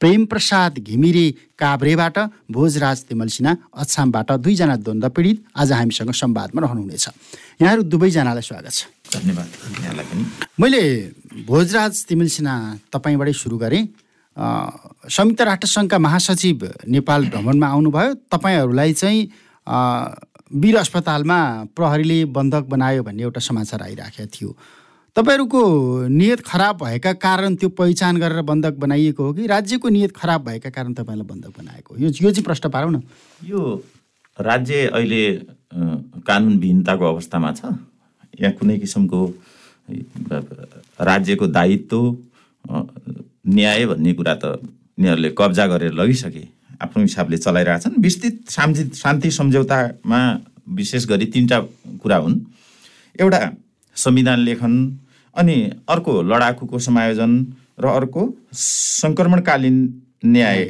प्रेम प्रसाद घिमिरे काभ्रेबाट भोजराज तिमल सिन्हा अछामबाट दुईजना द्वन्द्व पीडित। आज हामीसँग संवादमा रहनुहुनेछ। यहाँहरू दुवैजनालाई स्वागत छ। धन्यवाद। मैले भोजराज तिमल सिन्हा तपाईँबाटै सुरु गरेँ। संयुक्त राष्ट्रसङ्घका महासचिव नेपाल भ्रमणमा आउनुभयो। तपाईँहरूलाई चाहिँ वीर अस्पतालमा प्रहरीले बन्धक बनायो भन्ने एउटा समाचार आइराखेको थियो। तपाईँहरूको नियत खराब भएका कारण त्यो पहिचान गरेर बन्धक बनाइएको हो कि राज्यको नियत खराब भएका कारण तपाईँलाई बन्धक बनाएको यो यो चाहिँ प्रश्न पारौँ न। यो राज्य अहिले कानुनविहीनताको अवस्थामा छ। यहाँ कुनै किसिमको राज्यको दायित्व न्याय भन्ने कुरा त यिनीहरूले कब्जा गरेर लगिसके। आफ्नो हिसाबले चलाइरहेछन् विस्तृत शान्ति शान्ति सम्झौतामा विशेष गरी तिनवटा कुरा हुन्। एउटा संविधान लेखन अनि अर्को लडाकुको समायोजन र अर्को सङ्क्रमणकालीन न्याय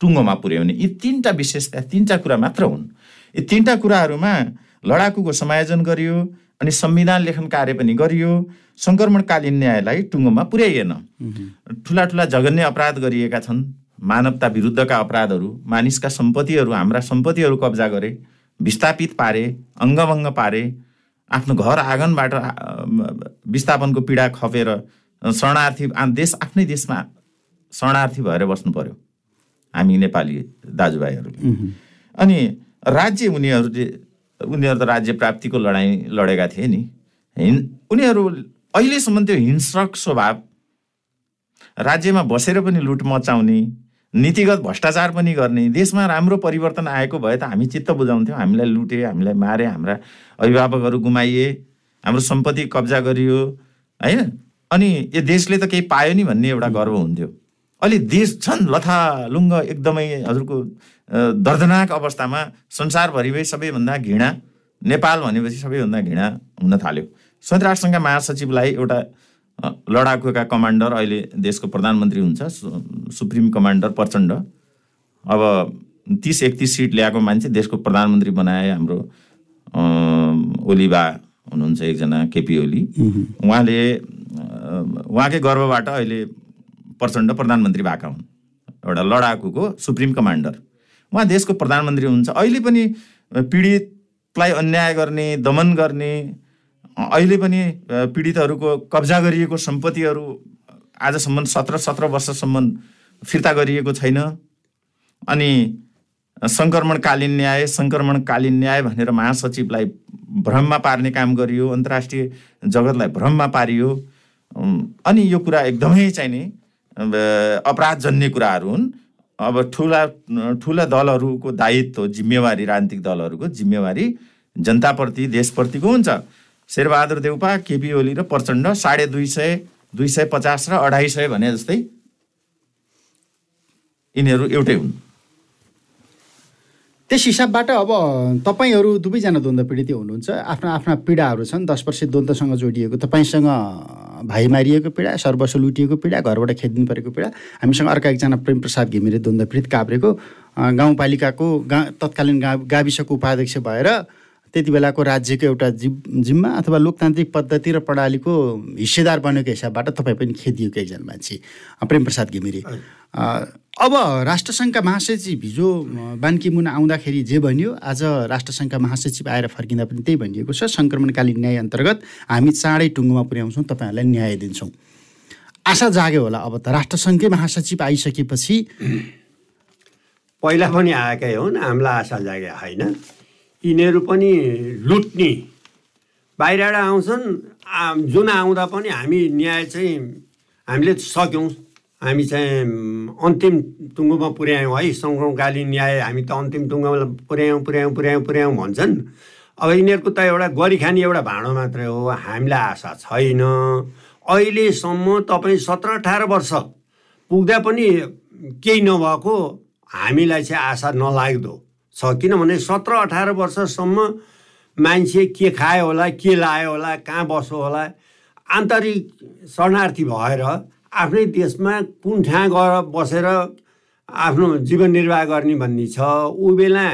टुङ्गोमा पुर्याउने। यी तिनवटा विशेषता तिनवटा कुरा मात्र हुन्। यी तिनवटा कुराहरूमा लडाकुको समायोजन गरियो अनि संविधान लेखन कार्य पनि गरियो। सङ्क्रमणकालीन न्यायलाई टुङ्गोमा पुर्याइएन। ठुला ठुला जघन्य अपराध गरिएका छन्। मानवता विरुद्धका अपराधहरू मानिसका सम्पत्तिहरू हाम्रा सम्पत्तिहरू कब्जा गरे विस्थापित पारे अङ्गभङ्ग पारे आफ्नो घर आँगनबाट विस्थापनको पीडा खपेर शरणार्थी देश आफ्नै देशमा शरणार्थी भएर बस्नु पर्यो। हामी नेपाली दाजुभाइहरूले। अनि राज्य उनीहरूले उनीहरू त राज्य प्राप्तिको लडाइँ लडेका थिए नि। हिन् उनीहरू अहिलेसम्म त्यो हिंस्रक स्वभाव राज्यमा बसेर पनि लुट मचाउने नीतिगत भ्रष्टाचार पनि गर्ने। देशमा राम्रो परिवर्तन आएको भए त हामी चित्त बुझाउँथ्यौँ हामीलाई लुटे हामीलाई मारे हाम्रा अभिभावकहरू गुमाइए हाम्रो सम्पत्ति कब्जा गरियो होइन? अनि यो देशले त केही पायो नि भन्ने एउटा गर्व हुन्थ्यो। अलि देश छन् लथालुङ्ग एकदमै हजुरको दर्दनाक अवस्थामा संसारभरिमै सबैभन्दा घृणा। नेपाल भनेपछि सबैभन्दा घृणा हुन थाल्यो। संयुक्त राष्ट्रसङ्घका महासचिवलाई एउटा लडाकुका कमान्डर अहिले देशको प्रधानमन्त्री हुन्छ सुप्रिम कमान्डर प्रचण्ड। अब तिस एकतिस सिट ल्याएको मान्छे देशको प्रधानमन्त्री बनाए हाम्रो ओलीबा हुनुहुन्छ एकजना केपी ओली। उहाँले उहाँकै गर्वबाट अहिले प्रचण्ड प्रधानमन्त्री भएका हुन्। एउटा लडाकुको सुप्रिम कमान्डर। उहाँ देशको प्रधानमन्त्री हुनुहुन्छ। अहिले पनि पीडितलाई अन्याय गर्ने दमन गर्ने अहिले पनि पीडितहरूको कब्जा गरिएको सम्पत्तिहरू आजसम्म सत्र सत्र वर्षसम्म फिर्ता गरिएको छैन। अनि सङ्क्रमणकालीन न्याय सङ्क्रमणकालीन न्याय भनेर महासचिवलाई भ्रममा पार्ने काम गरियो अन्तर्राष्ट्रिय जगतलाई भ्रममा पारियो। अनि यो कुरा एकदमै चाहिने अपराधजन्य कुराहरू हुन्। अब ठुला ठुला दलहरूको दायित्व जिम्मेवारी राजनीतिक दलहरूको जिम्मेवारी जनताप्रति देशप्रतिको हुन्छ। शेरबहादुर देउपा केपी ओली र प्रचण्ड साढे दुई सय दुई सय पचास र अढाई सय भने जस्तै यिनीहरू एउटै हुन्। त्यस हिसाबबाट अब तपाईँहरू दुवैजना द्वन्द्व पीडित हुनुहुन्छ। आफ्ना आफ्ना पीडाहरू छन्। दस वर्ष द्वन्द्वसँग जोडिएको तपाईँसँग भाइ मारिएको पीडा सर्वस्व लुटिएको पीडा घरबाट खेदिनु परेको पीडा हामीसँग अर्का एकजना प्रेम प्रसाद घिमिरे द्वन्द्व पीडित काभ्रेको गाउँपालिकाको गा तत्कालीन गा गाविसको उपाध्यक्ष भएर त्यति बेलाको राज्यको एउटा जि जिम्मा अथवा लोकतान्त्रिक पद्धति र प्रणालीको हिस्सेदार बनेको हिसाबबाट तपाईँ पनि खेदिएको एकजना मान्छे? प्रेम प्रसाद घिमिरे। अब राष्ट्रसङ्घका महासचिव हिजो बान्की मुन आउँदाखेरि जे भनियो आज राष्ट्रसङ्घका महासचिव आएर फर्किँदा पनि त्यही भनिएको छ सङ्क्रमणकालीन न्याय अन्तर्गत हामी चाँडै टुङ्गोमा पुर्याउँछौँ तपाईँहरूलाई न्याय दिन्छौँ। आशा जाग्यो होला अब त राष्ट्रसङ्घकै महासचिव आइसकेपछि पहिला पनि आएकै हुन् हामीलाई आशा जागे होइन? यिनीहरू पनि लुट्ने। बाहिरबाट आउँछन् जुन आउँदा पनि हामी न्याय चाहिँ हामीले सक्यौँ। हामी चाहिँ अन्तिम टुङ्गोमा पुर्यायौँ है। सङ्क्रमणकालीन न्याय हामी त अन्तिम टुङ्गोमा पुर्यायौँ पुर्यायौँ पुर्यायौँ पुर्यायौँ भन्छन्। अब यिनीहरूको त एउटा गरिखाने एउटा भाँडो मात्रै हो। हामीलाई आशा छैन। अहिलेसम्म तपाईँ सत्र अठार वर्ष पुग्दा पनि केही नभएको हामीलाई चाहिँ आशा नलाग्दो। छ। किनभने सत्र अठार वर्षसम्म मान्छे के खायो होला के लायो होला कहाँ बस्यो होला आन्तरिक शरणार्थी भएर आफ्नै देशमा कुन ठाउँ गएर बसेर आफ्नो जीवन निर्वाह गर्ने भन्ने छ। ऊ बेला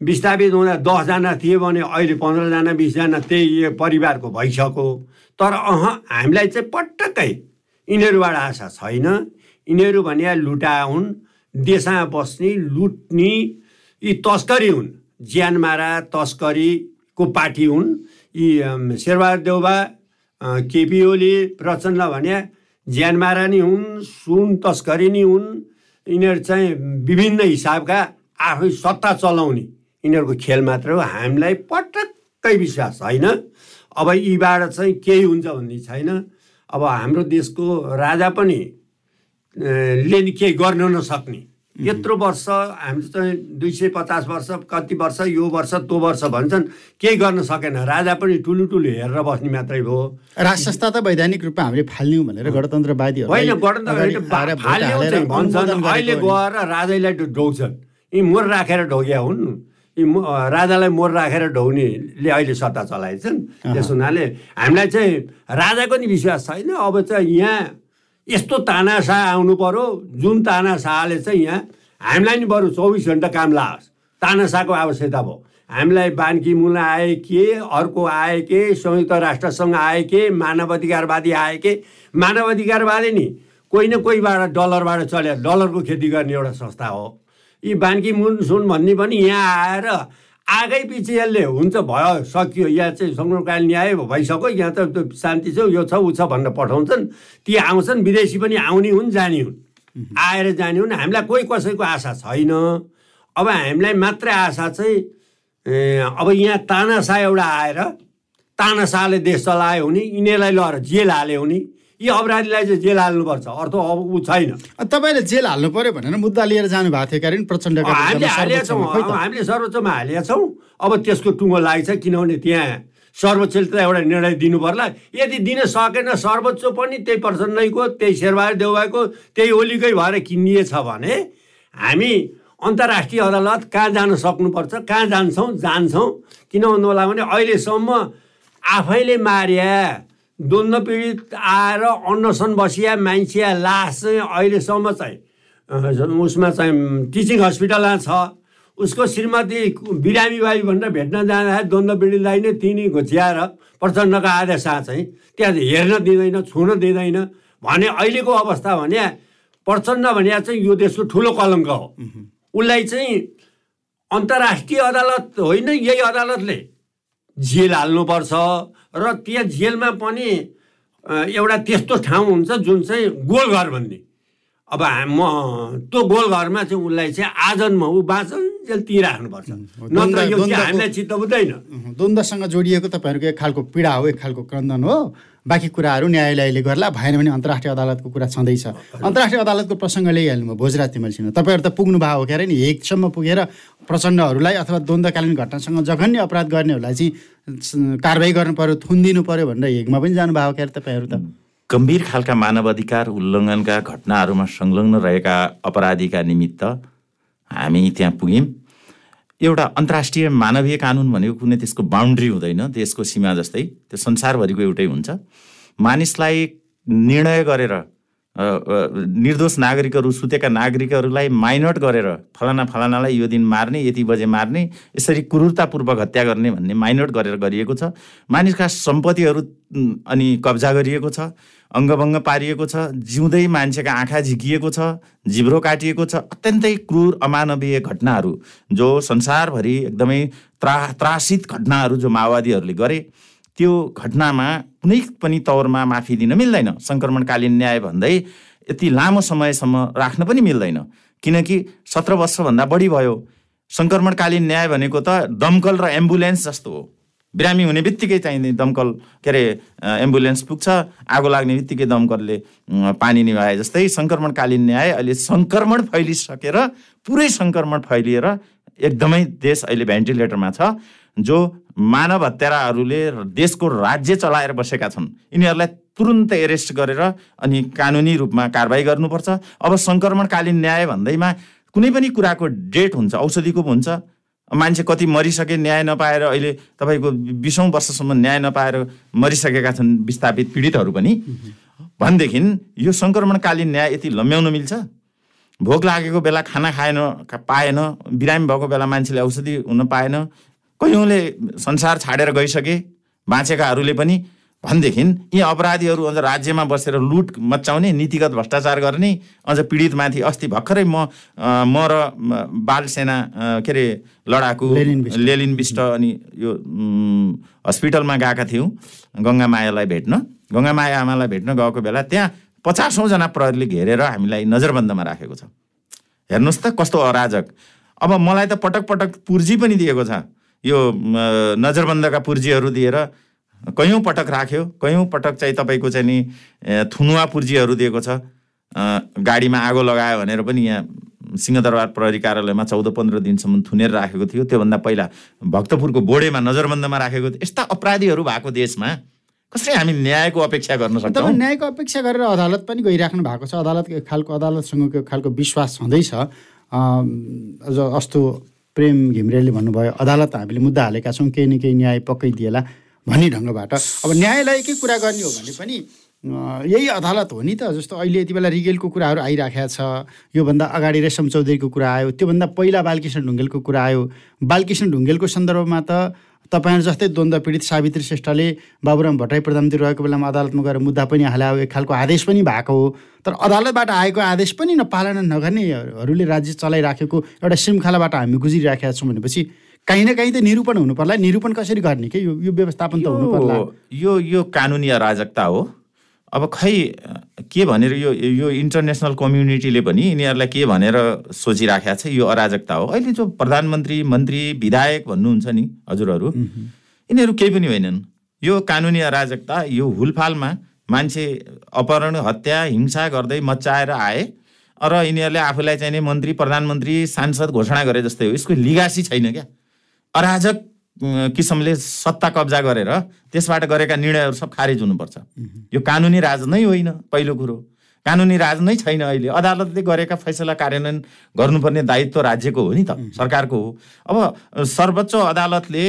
विस्थापित हुँदा दसजना थिए भने अहिले पन्ध्रजना बिसजना त्यही परिवारको भइसक्यो। तर अह हामीलाई चाहिँ पटक्कै यिनीहरूबाट आशा छैन। यिनीहरू भने लुटा हुन् देशमा बस्ने लुट्ने यी तस्करी हुन्। ज्यान मारा तस्करीको पार्टी हुन्। यी शेरबहादुर देउबा केपी ओली प्रचण्ड भने ज्यान मारा नि हुन् सुन तस्करी नि हुन्। यिनीहरू चाहिँ विभिन्न हिसाबका आफै सत्ता चलाउने यिनीहरूको खेल मात्र हो। हामीलाई पटक्कै विश्वास छैन। अब यीबाट चाहिँ केही हुन्छ भन्ने छैन। अब हाम्रो देशको राजा पनि ले केही गर्न नसक्ने। यत्रो वर्ष हाम्रो चाहिँ दुई सय पचास वर्ष कति वर्ष यो वर्ष त्यो वर्ष भन्छन्। केही गर्न सकेन। राजा पनि ठुलो ठुलो हेरेर बस्ने मात्रै भयो। राज संस्था त वैधानिक रूपमा हामीले फाल्यौँ भनेर गणतन्त्रवादीहरू होइन गणतन्त्र भन्छन् अहिले गएर राजैलाई ढोग्छन्। यी मोर राखेर ढोग्या हुन्। यी राजालाई मोर राखेर ढोग्नेले अहिले सत्ता चलाएछन्। त्यस हुनाले हामीलाई चाहिँ राजाको नि विश्वास छैन। अब चाहिँ यहाँ यस्तो तानासा आउनु पर्यो। जुन तानासाले चाहिँ यहाँ हामीलाई नि बरु चौबिस घन्टा काम लाओस्। तानासाको आवश्यकता भयो। हामीलाई बान्की मुल आए के अर्को आए के संयुक्त राष्ट्रसङ्घ आए के मानव अधिकारवादी आए के? मानव अधिकारवादी नि कोही न कोहीबाट डलरबाट चले। डलरको खेती गर्ने एउटा संस्था हो। यी बान्की मुन सुन भन्ने पनि यहाँ आएर आगै पछि यसले हुन्छ भयो सकियो यहाँ चाहिँ सङ्क्रमणकालीन न्याय भइसक्यो यहाँ त त्यो शान्ति छ यो छ ऊ छ भनेर पठाउँछन्। ती आउँछन् विदेशी पनि आउने हुन् जाने हुन्। आएर जाने हुन्। हामीलाई कोही कसैको आशा छैन। अब हामीलाई मात्रै आशा चाहिँ अब यहाँ तानासा एउटा आएर तानासाले देश चलायो भने यिनीहरूलाई लगेर जेल हाल्यो भने यी अपराधीलाई चाहिँ जेल हाल्नुपर्छ। अर्थ अब ऊ छैन। तपाईँले जेल हाल्नु पर्यो भनेर मुद्दा लिएर जानु भएको थियो कारण प्रचण्डका हामीले। हामीले सर्वोच्चमा हालेका छौँ। अब त्यसको टुङ्गो लाग्छ किनभने त्यहाँ सर्वोच्चले त एउटा निर्णय दिनु पर्ला। यदि दिन सकेन सर्वोच्च पनि त्यही प्रचण्डैको त्यही शेरबहादुर देउबाको त्यही ओलीकै भएर किनिएछ भने हामी अन्तर्राष्ट्रिय अदालत कहाँ जान सक्नुपर्छ कहाँ जान्छौँ जान्छौँ। किन भन्नु होला भने अहिलेसम्म आफैले मार्या। द्वन्द्व पीडित आएर अन्नसन बसिया मान्छे लास चाहिँ अहिलेसम्म चाहिँ उसमा चाहिँ टिचिङ हस्पिटलमा छ उसको श्रीमती बिरामी बाई भनेर भेट्न जाँदाखेरि द्वन्द्व पीडितलाई नै तिनी घोच्याएर प्रचण्डको आदेशमा चाहिँ त्यहाँ हेर्न दिँदैन छुन दिँदैन भने अहिलेको अवस्था भने प्रचण्ड भने चाहिँ यो देशको ठुलो कलङ्क हो। उसलाई चाहिँ अन्तर्राष्ट्रिय अदालत होइन यही अदालतले जेल हाल्नुपर्छ र त्यहाँ जेलमा पनि एउटा त्यस्तो ठाउँ हुन्छ जुन चाहिँ गोलघर भन्ने। अब म त्यो गोलघरमा चाहिँ उसलाई चाहिँ आजन्म ऊ बाँचन्जेल तिराख्नुपर्छ नत्र यो चाहिँ हामीलाई चित्त बुझ्दैन। द्वन्द्वसँग जोडिएको तपाईँहरूको एक खालको पीडा हो एक खालको क्रन्दन हो। बाँकी कुराहरू न्यायालयले गर्ला भएन भने अन्तर्राष्ट्रिय अदालतको कुरा छँदैछ। अन्तर्राष्ट्रिय अदालतको प्रसङ्ग ल्याइहाल्नु भयो भोजराज तिमलसिंह तपाईँहरू त पुग्नु भएको हो क्यारे नि? हेगसम्म पुगेर प्रचण्डहरूलाई अथवा द्वन्द्वकालीन घटनासँग जघन्य अपराध गर्नेहरूलाई चाहिँ कारवाही गर्नु पर्यो थुनिदिनु पर्यो भनेर हेगमा पनि जानुभएको क्यारे तपाईँहरू त। गम्भीर खालका मानव अधिकार उल्लङ्घनका घटनाहरूमा संलग्न रहेका अपराधीका निमित्त हामी त्यहाँ पुग्यौँ एउटा अन्तर्राष्ट्रिय मानवीय कानुन भनेको कुनै त्यसको बााउन्ड्री हुँदैन देशको सीमा जस्तै त्यो संसारभरिको एउटै हुन्छ। मानिसलाई निर्णय गरेर निर्दोष नागरिकहरू सुतेका नागरिकहरूलाई माइनट गरेर फलाना फलानालाई यो दिन मार्ने यति बजे मार्ने यसरी क्रूरतापूर्वक हत्या गर्ने भन्ने माइनट गरेर गरिएको छ। मानिसका सम्पत्तिहरू अनि कब्जा गरिएको छ अङ्गभङ्ग पारिएको छ जिउँदै मान्छेका आँखा झिकिएको छ जिब्रो काटिएको छ अत्यन्तै क्रूर अमानवीय घटनाहरू जो संसारभरि एकदमै त्रा त्रासित घटनाहरू जो माओवादीहरूले गरे। त्यो घटनामा कुनै पनि तौरमा माफी दिन मिल्दैन। सङ्क्रमणकालीन न्याय भन्दै यति लामो समयसम्म राख्न पनि मिल्दैन। किनकि सत्र वर्षभन्दा बढी भयो। सङ्क्रमणकालीन न्याय भनेको त दमकल र एम्बुलेन्स जस्तो हो। बिरामी हुने बित्तिकै चाहिने दमकल के अरे एम्बुलेन्स पुग्छ। आगो लाग्ने बित्तिकै दमकलले पानी निभाए जस्तै सङ्क्रमणकालीन न्याय अहिले सङ्क्रमण फैलिसकेर पुरै सङ्क्रमण फैलिएर एकदमै देश अहिले भेन्टिलेटरमा छ जो मानव हत्याराहरूले देशको राज्य चलाएर बसेका छन्। यिनीहरूलाई तुरुन्त एरेस्ट गरेर अनि कानुनी रूपमा कारवाही गर्नुपर्छ। अब सङ्क्रमणकालीन न्याय भन्दैमा कुनै पनि कुराको डेट हुन्छ औषधिको हुन्छ। मान्छे कति मरिसके न्याय नपाएर अहिले तपाईँको बिसौँ वर्षसम्म न्याय नपाएर मरिसकेका छन् विस्थापित पीडितहरू पनि। भनेदेखि यो सङ्क्रमणकालीन न्याय यति लम्ब्याउन मिल्छ। भोक लागेको बेला खाना खाएन पाएन बिरामी भएको बेला मान्छेले औषधि हुन पाएन। कैयौँले संसार छाडेर गइसके बाँचेकाहरूले पनि भनेदेखि यी अपराधीहरू अझ राज्यमा बसेर लुट मचाउने नीतिगत भ्रष्टाचार गर्ने अझ पीडितमाथि अस्ति भर्खरै म म र म, बाल सेना अ, के अरे लडाकु। लेलिन बिष्ट अनि यो हस्पिटलमा गएका थियौँ गङ्गामायालाई भेट्न। गङ्गामाया आमालाई भेट्न गएको बेला त्यहाँ पचासौँजना प्रहरीले घेरेर हामीलाई नजरबन्दमा राखेको छ। हेर्नुहोस् त कस्तो अराजक। अब मलाई त पटक पटक पुर्जी पनि दिएको छ। यो नजरबन्दका पुर्जीहरू दिएर कैयौँ पटक राख्यो। कैयौँ पटक चाहिँ तपाईँको चाहिँ नि थुनुवा पुर्जीहरू दिएको छ। गाडीमा आगो लगायो भनेर पनि यहाँ सिंहदरबार प्रहरी कार्यालयमा चौध पन्ध्र दिनसम्म थुनेर राखेको थियो। त्योभन्दा पहिला भक्तपुरको बोडेमा नजरबन्दमा राखेको थियो। यस्ता अपराधीहरू भएको देशमा कसरी हामी न्यायको अपेक्षा गर्न सक्छौँ? न्यायको अपेक्षा गरेर अदालत पनि गइराख्नु भएको छ। अदालत खालको अदालतसँगको खालको विश्वास अम, अझ अस्तो प्रेम घिमिरेले भन्नुभयो अदालत हामीले मुद्दा हालेका छौँ केही न केही न्याय पक्कै दिएला भन्ने ढङ्गबाट। अब न्यायालयकै कुरा गर्ने हो भने पनि यही अदालत हो नि त। जस्तो अहिले यति बेला रिगेलको कुराहरू आइराखेको छ। योभन्दा अगाडि रेशम चौधरीको कुरा आयो। त्योभन्दा पहिला बालकृष्ण ढुङ्गेलको कुरा आयो। बालकृष्ण ढुङ्गेलको सन्दर्भमा त तपाईँहरू जस्तै द्वन्द्व पीडित सावित्री श्रेष्ठले बाबुराम भट्टराई प्रधानमन्त्री रहेको बेलामा अदालतमा गएर मुद्दा पनि हाल्यो एक खालको आदेश पनि भएको हो। तर अदालतबाट आएको आदेश पनि नपालना नगर्नेहरूले राज्य चलाइराखेको एउटा श्रृङ्खलाबाट हामी गुजिराखेका छौँ भनेपछि काहीँ न काहीँ त निरूपण हुनु पर्ला निरूपण कसरी गर्ने के? यो यो व्यवस्थापन त हुनु पर्ला यो यो यो कानुनी अराजकता हो। अब खै के भनेर यो यो इन्टरनेसनल कम्युनिटीले पनि यिनीहरूलाई के भनेर सोचिराखेको छ यो अराजकता हो? अहिले जो प्रधानमन्त्री मन्त्री विधायक भन्नुहुन्छ नि हजुरहरू यिनीहरू केही पनि होइनन्। यो कानुनी अराजकता यो हुलफालमा मान्छे अपहरण हत्या हिंसा गर्दै मचाएर आए र यिनीहरूले आफूलाई चाहिने मन्त्री प्रधानमन्त्री सांसद घोषणा गरे जस्तै हो। यसको लिगासी छैन क्या? अराजक किसिमले सत्ता कब्जा गरेर त्यसबाट गरेका निर्णयहरू सब खारेज हुनुपर्छ। यो कानुनी राज नै होइन पहिलो कुरो। कानुनी राज नै छैन अहिले। अदालतले गरेका फैसला कार्यान्वयन गर्नुपर्ने दायित्व राज्यको हो नि त सरकारको हो। अब सर्वोच्च अदालतले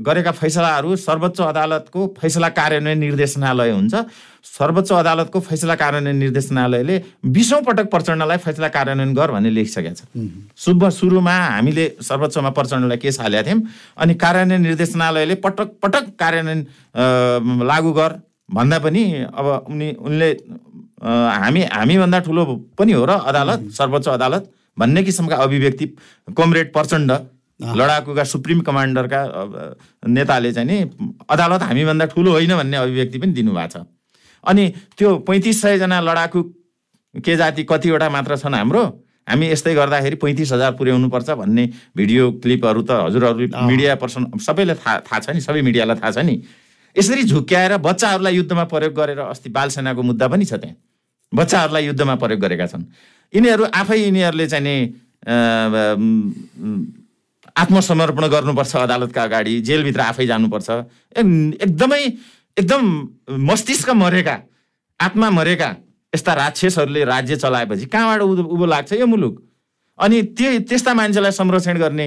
गरेका फैसलाहरू सर्वोच्च अदालतको फैसला कार्यान्वयन निर्देशनालय हुन्छ। सर्वोच्च अदालतको फैसला कार्यान्वयन निर्देशनालयले बिसौँ पटक प्रचण्डलाई फैसला कार्यान्वयन गर भन्ने लेखिसकेको छ। शुभ सुरुमा हामीले सर्वोच्चमा प्रचण्डलाई केस हालेका थियौँ। अनि कार्यान्वयन निर्देशनालयले पटक पटक कार्यान्वयन लागू गर। भन्दा पनि अब उनी उनले हामी हामीभन्दा ठुलो पनि हो र अदालत सर्वोच्च अदालत भन्ने किसिमका अभिव्यक्ति कमरेड प्रचण्ड लडाकुका सुप्रिम कमान्डरका नेताले चाहिँ नि अदालत हामीभन्दा ठुलो होइन भन्ने अभिव्यक्ति पनि दिनुभएको छ। अनि त्यो पैँतिस सयजना लडाकु के जाति कतिवटा मात्र छन् हाम्रो हामी यस्तै गर्दाखेरि पैँतिस हजार पुर्याउनुपर्छ भन्ने भिडियो क्लिपहरू त हजुरहरू मिडिया पर्सन सबैलाई थाहा थाहा छ नि सबै मिडियालाई थाहा छ नि। यसरी झुक्क्याएर बच्चाहरूलाई युद्धमा प्रयोग गरेर अस्ति बालसेनाको मुद्दा पनि छ त्यहाँ। बच्चाहरूलाई युद्धमा प्रयोग गरेका छन्। यिनीहरू आफै यिनीहरूले चाहिँ नि आत्मसमर्पण गर्नुपर्छ अदालतका अगाडि जेलभित्र आफै जानुपर्छ। एकदमै एकदम मस्तिष्क मरेका आत्मा मरेका यस्ता राक्षसहरूले राज्य चलाएपछि कहाँबाट उभो लाग्छ यो मुलुक? अनि त्यो त्यस्ता मान्छेलाई संरक्षण गर्ने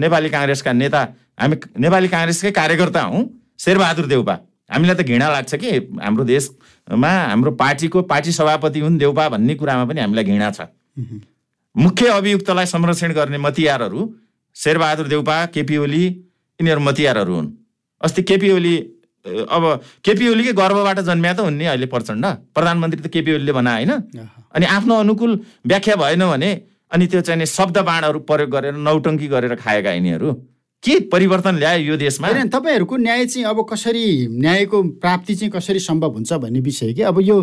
नेपाली काङ्ग्रेसका नेता हामी नेपाली काङ्ग्रेसकै कार्यकर्ता हौँ शेरबहादुर देउपा। हामीलाई त घृणा लाग्छ कि हाम्रो देशमा हाम्रो पार्टीको पार्टी सभापति हुन् देउपा भन्ने कुरामा पनि हामीलाई घृणा छ। मुख्य अभियुक्तलाई संरक्षण गर्ने मतियारहरू शेरबहादुर देउपा केपी ओली यिनीहरू मतियारहरू हुन्। अस्ति केपी ओली अब केपी ओलीकै गर्वबाट जन्म्या त हुन् नि अहिले प्रचण्ड। प्रधानमन्त्री त केपी ओलीले बना होइन? अनि आफ्नो अनुकूल व्याख्या भएन भने अनि त्यो चाहिँ नि शब्द बाणहरू प्रयोग गरेर नौटङ्की गरेर खाएका यिनीहरू। के परिवर्तन ल्यायो यो देशमा? होइन तपाईँहरूको न्याय चाहिँ अब कसरी न्यायको प्राप्ति चाहिँ कसरी सम्भव हुन्छ भन्ने विषय कि? अब यो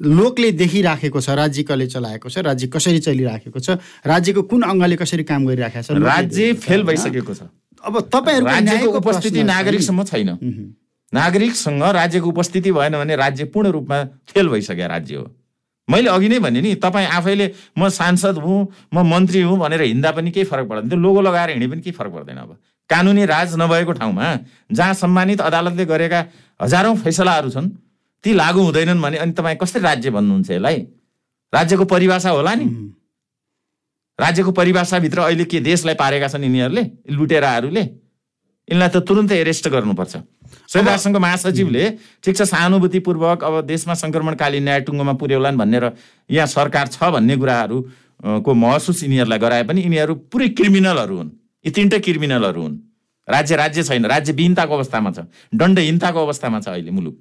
लोकले देखिराखेको छ राज्य कसले चलाएको छ राज्य कसरी चलिराखेको छ राज्यको कुन अङ्गले कसरी काम गरिराखेको छ राज्य फेल? भइसकेको छ। अब तपाईँहरूको उपस्थिति नागरिकसम्म छैन। नागरिकसँग राज्यको उपस्थिति भएन भने राज्य पूर्ण रूपमा फेल भइसक्यो राज्य हो। मैले अघि नै भने नि तपाईँ आफैले म सांसद हुँ म मन्त्री हुँ भनेर हिँड्दा पनि केही फरक पर्दैन। त्यो लोगो लगाएर हिँडे पनि केही फरक पर्दैन अब। कानुनी राज नभएको ठाउँमा जहाँ सम्मानित अदालतले गरेका हजारौँ फैसलाहरू छन् ती लागू हुँदैनन् भने अनि तपाईँ कसरी राज्य भन्नुहुन्छ यसलाई? राज्यको परिभाषा होला नि। राज्यको परिभाषाभित्र अहिले के देशलाई पारेका छन् यिनीहरूले? लुटेराहरूले? यिनलाई त तुरुन्तै एरेस्ट गर्नुपर्छ। संविधान सङ्घको महासचिवले ठिक छ सहानुभूतिपूर्वक अब देशमा सङ्क्रमणकालीन न्याय टुङ्गोमा पुर्याउलान् भनेर यहाँ सरकार छ भन्ने कुराहरू को महसुस यिनीहरूलाई गराए पनि यिनीहरू पुरै क्रिमिनलहरू हुन्। यी तिनटै क्रिमिनलहरू हुन्। राज्य राज्य छैन राज्यविहीनताको अवस्थामा छ दण्डहीनताको अवस्थामा छ अहिले मुलुक।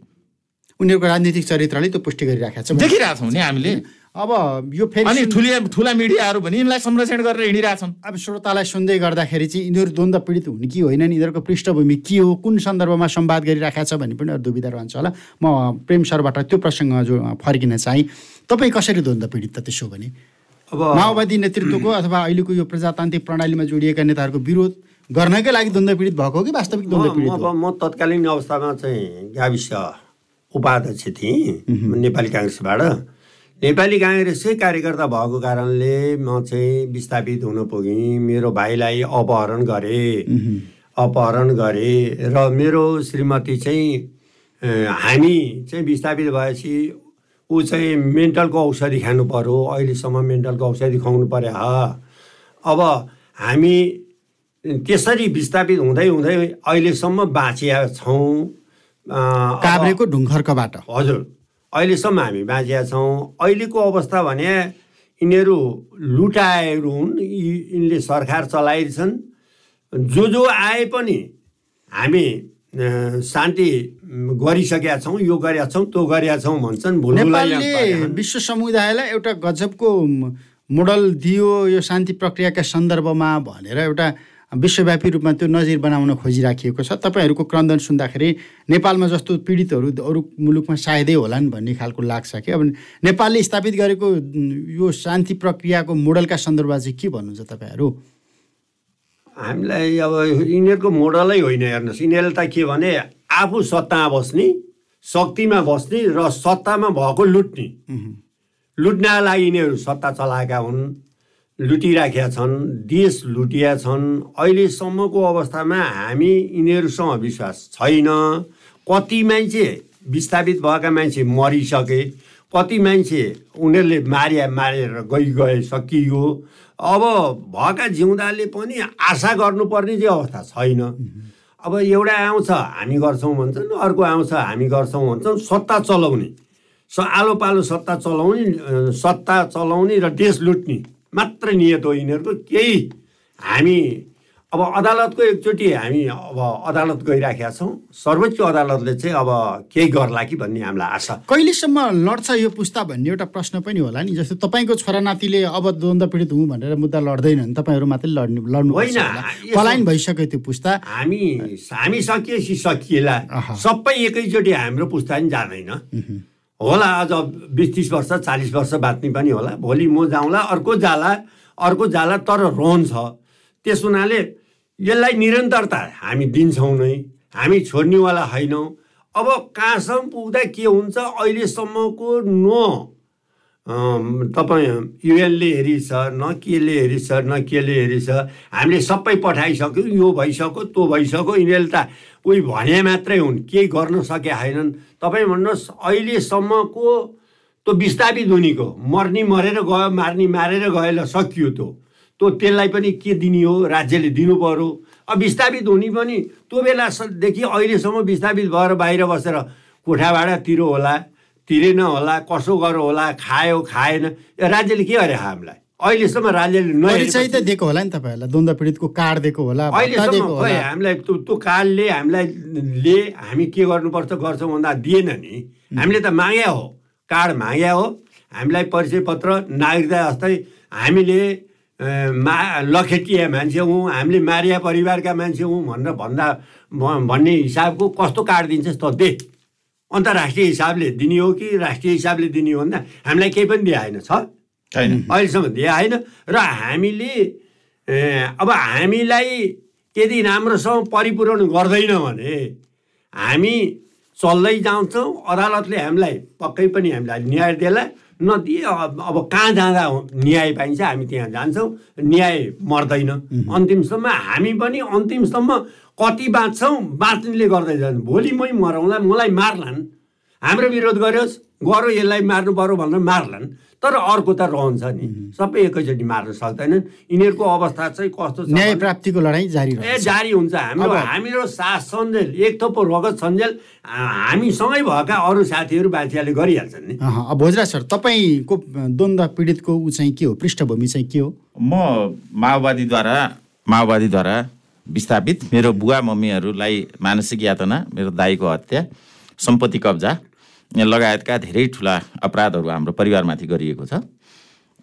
उनीहरूको राजनीतिक चरित्रले त्यो पुष्टि गरिराखेको छ। देखिरहेछौँ नि हामीले। अब यो फेरि अनि ठुला ठुला मिडियाहरू पनि यिनलाई संरक्षण गरेर हिँडिरहेछन्। अब श्रोतालाई सुन्दै गर्दाखेरि चाहिँ यिनीहरू द्वन्द्व पीडित हुने कि होइनन् यिनीहरूको पृष्ठभूमि के हो कुन सन्दर्भमा संवाद गरिराखेको छ भन्ने पनि अरू दुविधा रहन्छ होला। म प्रेम सरबाट त्यो प्रसङ्ग जो फर्किन चाहेँ। तपाईँ कसरी द्वन्द्व पीडित त त्यसो भने? अब माओवादी नेतृत्वको अथवा अहिलेको यो प्रजातान्त्रिक प्रणालीमा जोडिएका नेताहरूको विरोध गर्नकै लागि द्वन्द्व पीडित भएको हो कि वास्तविक द्वन्द्व म पीडित अब हो? म तत्कालीन अवस्थामा चाहिँ गाविस उपाध्यक्ष थिएँ नेपाली काङ्ग्रेसबाट। नेपाली काङ्ग्रेसकै कार्यकर्ता भएको कारणले म चाहिँ विस्थापित हुन पुगेँ। मेरो भाइलाई अपहरण गरे। अपहरण गरे र मेरो श्रीमती चाहिँ हामी चाहिँ विस्थापित भएपछि ऊ चाहिँ मेन्टलको औषधि खानु पर्यो। अहिलेसम्म मेन्टलको औषधि खुवाउनु पर्यो अब हामी त्यसरी विस्थापित हुँदै हुँदै अहिलेसम्म बाँचिया छौँ। काभ्रेको ढुङ्खर्कबाट हजुर। अहिलेसम्म हामी बाँचिया छौँ अहिलेको अवस्था भने यिनीहरू लुटाएहरू हुन् यी यिनले सरकार चलाइरहेछन् जो जो आए पनि हामी शान्ति गरिसकेका छौँ यो गरेका छौँ त्यो गरेका छौँ भन्छन्। विश्व समुदायलाई एउटा गजबको मोडल दियो यो शान्ति प्रक्रियाका सन्दर्भमा भनेर एउटा विश्वव्यापी रूपमा त्यो नजिर बनाउन खोजिराखिएको छ। तपाईँहरूको क्रन्दन सुन्दाखेरि नेपालमा जस्तो पीडितहरू अरू मुलुकमा सायदै होलान् भन्ने खालको लाग्छ कि? अब नेपालले स्थापित गरेको यो शान्ति प्रक्रियाको मोडलका सन्दर्भमा चाहिँ के भन्नुहुन्छ तपाईँहरू? हामीलाई अब यिनीहरूको मोडलै होइन हेर्नुहोस्। यिनीहरूले त के भने आफू सत्तामा बस्ने शक्तिमा बस्ने र सत्तामा भएको लुट्ने। लुट्नका लागि यिनीहरू सत्ता चलाएका हुन्। लुटिराखेका छन् देश लुटिया छन्। अहिलेसम्मको अवस्थामा हामी यिनीहरूसँग विश्वास छैन। कति मान्छे विस्थापित भएका मान्छे मरिसके कति मान्छे उनीहरूले मारिया मारेर गइ गए सकियो। अब भएका जिउँदाले पनि आशा गर्नुपर्ने चाहिँ अवस्था छैन। अब एउटा आउँछ हामी गर्छौँ भन्छन् अर्को आउँछ हामी गर्छौँ भन्छन् सत्ता चलाउने। स आलो पालो सत्ता चलाउने सत्ता चलाउने र देश लुट्ने। मात्र नियत हो यिनीहरूको। केही हामी अब अदालतको एकचोटि हामी अब अदालत गइराखेका छौँ। सर्वोच्च अदालतले चाहिँ अब केही गर्ला कि भन्ने हामीलाई आशा। कहिलेसम्म लड्छ यो पुस्ता भन्ने एउटा प्रश्न पनि होला नि। जस्तो तपाईँको छोरानातीले अब द्वन्द्व पीडित हुँ भनेर मुद्दा लड्दैनन् तपाईँहरू मात्रै लड्नु लड्नु होइन, पलायन भइसक्यो त्यो पुस्ता। हामी हामी सकिएपछि सकिएला। सबै एकैचोटि हाम्रो पुस्ता पनि जाँदैन। होला अझ बिस तिस वर्ष चालिस वर्ष बाँच्ने पनि होला। भोलि म जाउँला अर्को जाला अर्को जाला तर रहन्छ त्यस हुनाले यसलाई निरन्तरता हामी दिन्छौँ नै। हामी छोड्नेवाला होइनौँ। अब कहाँसम्म पुग्दा के हुन्छ अहिलेसम्मको नो तपाईँ युएनले हेरिछ न केले हेरिछ न केले हेरिछ हामीले सबै पठाइसक्यौँ यो भइसक्यो त्यो भइसक्यो यिनीहरूले त उही भने मात्रै हुन् केही गर्न सकेका छैनन्। तपाईँ भन्नुहोस् अहिलेसम्मको त्यो विस्थापित हुनेको मर्ने मरेर गयो मार्ने मारेर गयो सकियो त्यो त्यो त्यसलाई पनि के दिने हो राज्यले दिनु पर्यो। अब विस्थापित हुने पनि त्यो बेलादेखि अहिलेसम्म विस्थापित भएर बाहिर बसेर कोठा भाडा तिरो होला। तिरेन होला कसो गर्यो होला खायो खाएन यो राज्यले के गरे हामीलाई? अहिलेसम्म राज्यले परिचय त दिएको होला नि तपाईँहरूलाई। द्वन्द्व पीडितको कार्ड दिएको होला अहिलेसम्म हामीलाई त्यो त्यो कार्डले हामीलाई ले हामी के गर्नुपर्छ गर्छौँ भन्दा दिएन नि। हामीले त माग्या हो। कार्ड माग्या हो। हामीलाई परिचय पत्र नागरिकता जस्तै हामीले मा लखेटिया मान्छे हौँ हामीले मारिया परिवारका मान्छे हौँ भनेर भन्दा भन्ने हिसाबको कस्तो कार्ड दिन्छस् त दे। अन्तर्राष्ट्रिय हिसाबले दिने हो कि राष्ट्रिय हिसाबले दिने हो भन्दा हामीलाई केही पनि दिए छ? छैन। अहिलेसम्म दिए होइन। र हामीले अब हामीलाई यदि राम्रोसँग परिपूरण गर्दैन भने हामी चल्दै जान्छौँ अदालतले हामीलाई पक्कै पनि हामीलाई न्याय देला नदिए अब अब कहाँ जाँदा न्याय पाइन्छ हामी त्यहाँ जान्छौँ। न्याय मर्दैन। अन्तिमसम्म हामी पनि अन्तिमसम्म कति बाँच्छौँ? बाँच्नेले गर्दै जान्छ भोलि मै मरौँला मलाई मार्लान्। हाम्रो विरोध गर्योस् गरो यसलाई मार्नु पर्यो भनेर मार्लान्। तर अर्को त रहन्छ नि। सबै एकैचोटि मार्न सक्दैनन्। यिनीहरूको अवस्था चाहिँ कस्तो छ न्याय प्राप्तिको लडाइँ जारी ए जारी हुन्छ। हाम्रो हाम्रो सास सन्जेल एक थोपो रगत सन्जेल हामीसँगै भएका अरू साथीहरू बाछियाले गरिहाल्छन् नि। भोजराज सर तपाईँको द्वन्द्व पीडितको ऊ चाहिँ के हो? पृष्ठभूमि चाहिँ के हो? म माओवादीद्वारा माओवादीद्वारा विस्थापित। मेरो बुवा मम्मीहरूलाई मानसिक यातना मेरो दाईको हत्या सम्पत्ति कब्जा लगायतका धेरै ठुला अपराधहरू हाम्रो परिवारमाथि गरिएको छ।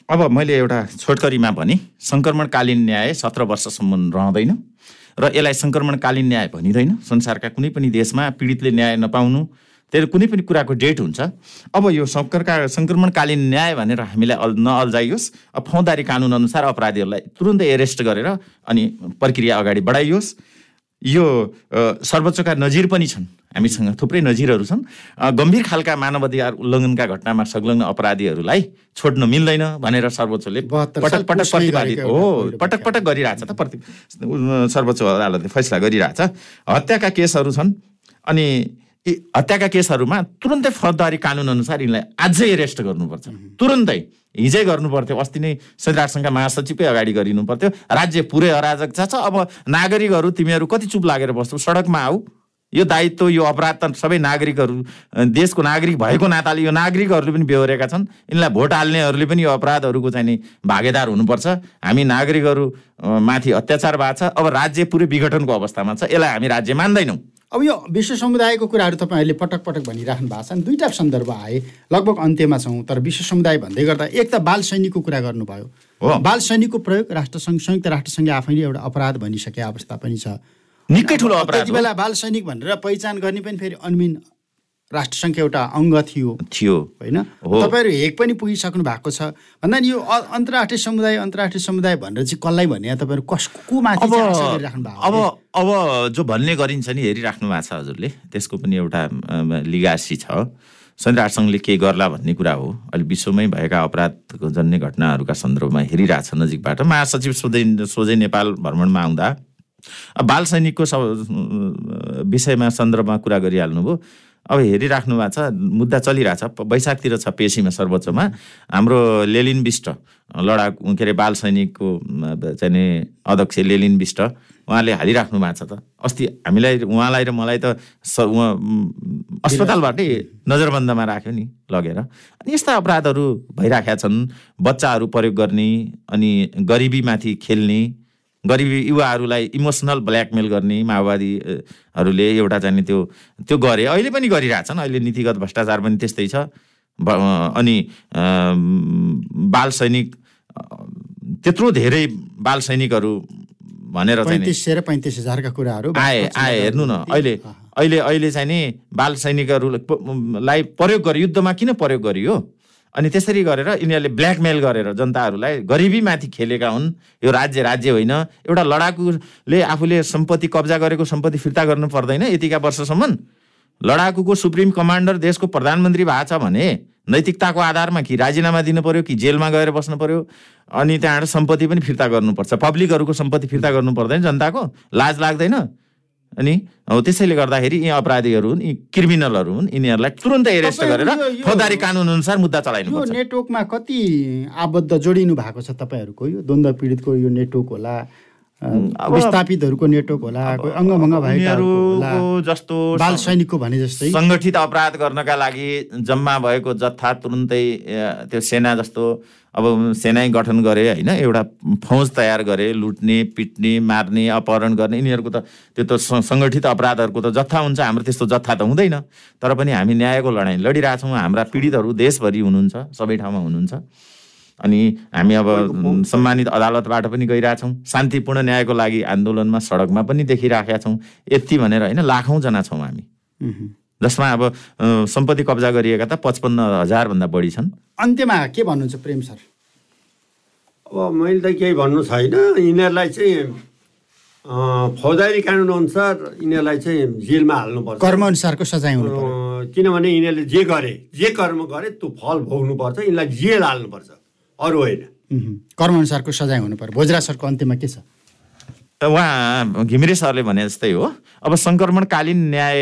अब मैले एउटा छोटकरीमा भने सङ्क्रमणकालीन न्याय सत्र वर्षसम्म रहँदैन र यसलाई सङ्क्रमणकालीन न्याय भनिँदैन। संसारका कुनै पनि देशमा पीडितले न्याय नपाउनु त्यो कुनै पनि कुराको डेट हुन्छ। अब यो सङ्करका सङ्क्रमणकालीन न्याय भनेर हामीलाई अल नअल्झाइयोस् अब फौजदारी कानुन अनुसार अपराधीहरूलाई तुरुन्तै एरेस्ट गरेर अनि प्रक्रिया अगाडि बढाइयोस्। यो सर्वोच्चका नजिर पनि छन्। हामीसँग थुप्रै नजिरहरू छन्। गम्भीर खालका मानवाधिकार उल्लङ्घनका घटनामा संलग्न अपराधीहरूलाई छोड्न मिल्दैन भनेर सर्वोच्चले 72 पटक पटक गरेको हो पटक पटक गरिरहेछ त प्रति सर्वोच्च अदालतले फैसला गरिरहेछ। हत्याका केसहरू छन् अनि हत्याका केसहरूमा तुरन्तै फौजदारी कानुन अनुसार यिनलाई अझै एरेस्ट गर्नुपर्छ। तुरन्तै हिजै गर्नु पर्थ्यो अस्ति नै सङ्घका महासचिवकै अगाडि गरिनु पर्थ्यो राज्य पुरै अराजक छ अब नागरिकहरू तिमीहरू कति चुप लागेर बस्छौ? सडकमा आऊ। यो दायित्व यो अपराध त सबै नागरिकहरू देशको नागरिक भएको नाताले यो नागरिकहरूले पनि बेहोरेका छन्। यिनलाई भोट हाल्नेहरूले पनि यो अपराधहरूको चाहिँ नि भागेदार हुनुपर्छ। हामी नागरिकहरू माथि अत्याचार भएको छ। अब राज्य पुरै विघटनको अवस्थामा छ। यसलाई हामी राज्य मान्दैनौँ। अब यो विश्व समुदायको कुराहरू तपाईँहरूले पटक पटक भनिराख्नु भएको छ नि दुईवटा सन्दर्भ आए लगभग अन्त्यमा छौँ तर विश्व समुदाय भन्दै गर्दा एक त बाल सैनिकको कुरा गर्नुभयो। बाल सैनिकको प्रयोग राष्ट्रसङ्घ संयुक्त राष्ट्रसङ्घले आफैले एउटा अपराध भनिसके अवस्था पनि छ निकै ठुलो अपराध। बेला बाल सैनिक भनेर पहिचान गर्ने पनि फेरि अन्मिन राष्ट्रसङ्घको एउटा अङ्ग थियो। थियो। होइन? हो। तपाईँहरू हेक पनि पुगिसक्नु भएको छ। भन्दा नि यो अन्तर्राष्ट्रिय समुदाय अन्तर्राष्ट्रिय समुदाय भनेर चाहिँ कसलाई भने तपाईँहरू कस को माथि गरिराख्नु भएको अब? अब जो भन्ने गरिन्छ नि हेरिराख्नु भएको छ हजुरले। त्यसको पनि एउटा लिगासी छ। संयुक्त राष्ट्रसङ्घले के गर्ला भन्ने कुरा हो। अहिले विश्वमै भएका अपराधको जन्य घटनाहरूका सन्दर्भमा हेरिरहेछ नजिकबाट। महासचिव सोझै सोझै नेपाल भ्रमणमा आउँदा। बाल सैनिकको विषयमा सन्दर्भमा कुरा गरिहाल्नुभयो। अब हेरिराख्नु भएको छ मुद्दा चलिरहेछ वैशाखतिर छ पेशीमा सर्वोच्चमा। हाम्रो लेलिन बिष्ट लडाकु के अरे बाल सैनिकको चाहिँ नि अध्यक्ष लेलिन बिष्ट उहाँले हालिराख्नु भएको छ त। अस्ति हामीलाई उहाँलाई र मलाई त स उहाँ म, अस्पतालबाटै नजरबन्दमा राख्यो नि लगेर। अनि यस्ता अपराधहरू भइराखेका छन्। बच्चाहरू प्रयोग गर्ने अनि गरिबीमाथि खेल्ने गरिबी युवाहरूलाई इमोसनल ब्ल्याकमेल गर्ने माओवादीहरूले एउटा चाहिँ त्यो त्यो गरे। अहिले पनि गरिरहेछन्। अहिले नीतिगत भ्रष्टाचार पनि त्यस्तै छ। अनि बाल सैनिक त्यत्रो धेरै बाल सैनिकहरू भनेर चाहिँ पैँतिस हजारका कुराहरू आए आए। हेर्नु न। अहिले अहिले अहिले चाहिँ नि बाल सैनिकहरूलाई प्रयोग गर्यो। युद्धमा किन प्रयोग गरियो? अनि त्यसरी गरेर यिनीहरूले ब्ल्याकमेल गरेर जनताहरूलाई गरिबीमाथि खेलेका हुन्। यो राज्य राज्य होइन। एउटा लडाकुले आफूले सम्पत्ति कब्जा गरेको सम्पत्ति फिर्ता गर्नु पर्दैन यतिका वर्षसम्म लडाकुको सुप्रिम कमान्डर देशको प्रधानमन्त्री भएको छ भने नैतिकताको आधारमा कि राजीनामा दिनु पर्यो कि जेलमा गएर बस्नु पर्यो अनि त्यहाँबाट सम्पत्ति पनि फिर्ता गर्नुपर्छ। पब्लिकहरूको सम्पत्ति फिर्ता गर्नु पर्दैन जनताको। लाज लाग्दैन। अनि हो त्यसैले गर्दाखेरि यी अपराधीहरू हुन् यी क्रिमिनलहरू हुन् यिनीहरूलाई तुरन्तै एरेस्ट गरेर फौजदारी कानुन अनुसार मुद्दा यो चलाइनुपर्छ नेटवर्कमा कति आबद्ध जोडिनु भएको छ तपाईँहरूको यो द्वन्द्व पीडितको यो नेटवर्क होला? विस्थापितहरूको नेटवर्क होला अङ्गभङ्ग भएकाहरूको जस्तो बाल सैनिकको भने जस्तै। सङ्गठित अपराध गर्नका लागि जम्मा भएको जत्था तुरुन्तै त्यो सेना जस्तो अब सेनै गठन गरे होइन एउटा फौज तयार गरे लुट्ने पिट्ने मार्ने अपहरण गर्ने यिनीहरूको त त्यो त सङ्गठित अपराधहरूको त जत्था हुन्छ हाम्रो त्यस्तो जत्था त हुँदैन। तर पनि हामी न्यायको लडाइँ लडिरहेछौँ हाम्रा पीडितहरू देशभरि हुनुहुन्छ सबै ठाउँमा हुनुहुन्छ। अनि हामी अब सम्मानित अदालतबाट पनि गइरहेछौँ। शान्तिपूर्ण न्यायको लागि आन्दोलनमा सडकमा पनि देखिराखेका छौँ। यति भनेर होइन लाखौँजना छौँ हामी। जसमा अब सम्पत्ति कब्जा गरिएका त पचपन्न हजारभन्दा बढी छन्। अन्त्यमा के भन्नुहुन्छ प्रेम सर? अब मैले त केही भन्नु छैन। यिनीहरूलाई चाहिँ अँ, फौजदारी कानुन अनुसार यिनीहरूलाई चाहिँ जेलमा हाल्नुपर्छ। कर्मअनुसारको सजाय हुनु किनभने यिनीहरूले जे गरे जे कर्म गरे त्यो फल भोग्नुपर्छ। यिनीलाई जेल हाल्नुपर्छ। अरू होइन। कर्मअनुसारको सजाय हुनु पर्यो। भोजरा सरको अन्त्यमा के छ? त उहाँ घिमिरे सरले भने जस्तै हो अब सङ्क्रमणकालीन न्याय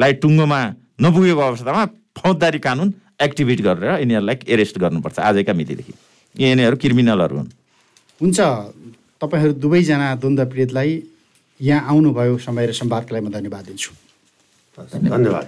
लाई टुङ्गोमा नपुगेको अवस्थामा फौजदारी कानुन एक्टिभेट गरेर यिनीहरूलाई एरेस्ट गर्नुपर्छ आजैका मितिदेखि। यिनीहरू क्रिमिनलहरू हुन्। हुन्छ तपाईँहरू दुवैजना द्वन्द्व पीडितलाई यहाँ आउनुभयो समय र सम्वादको लागि म धन्यवाद दिन्छु। धन्यवाद।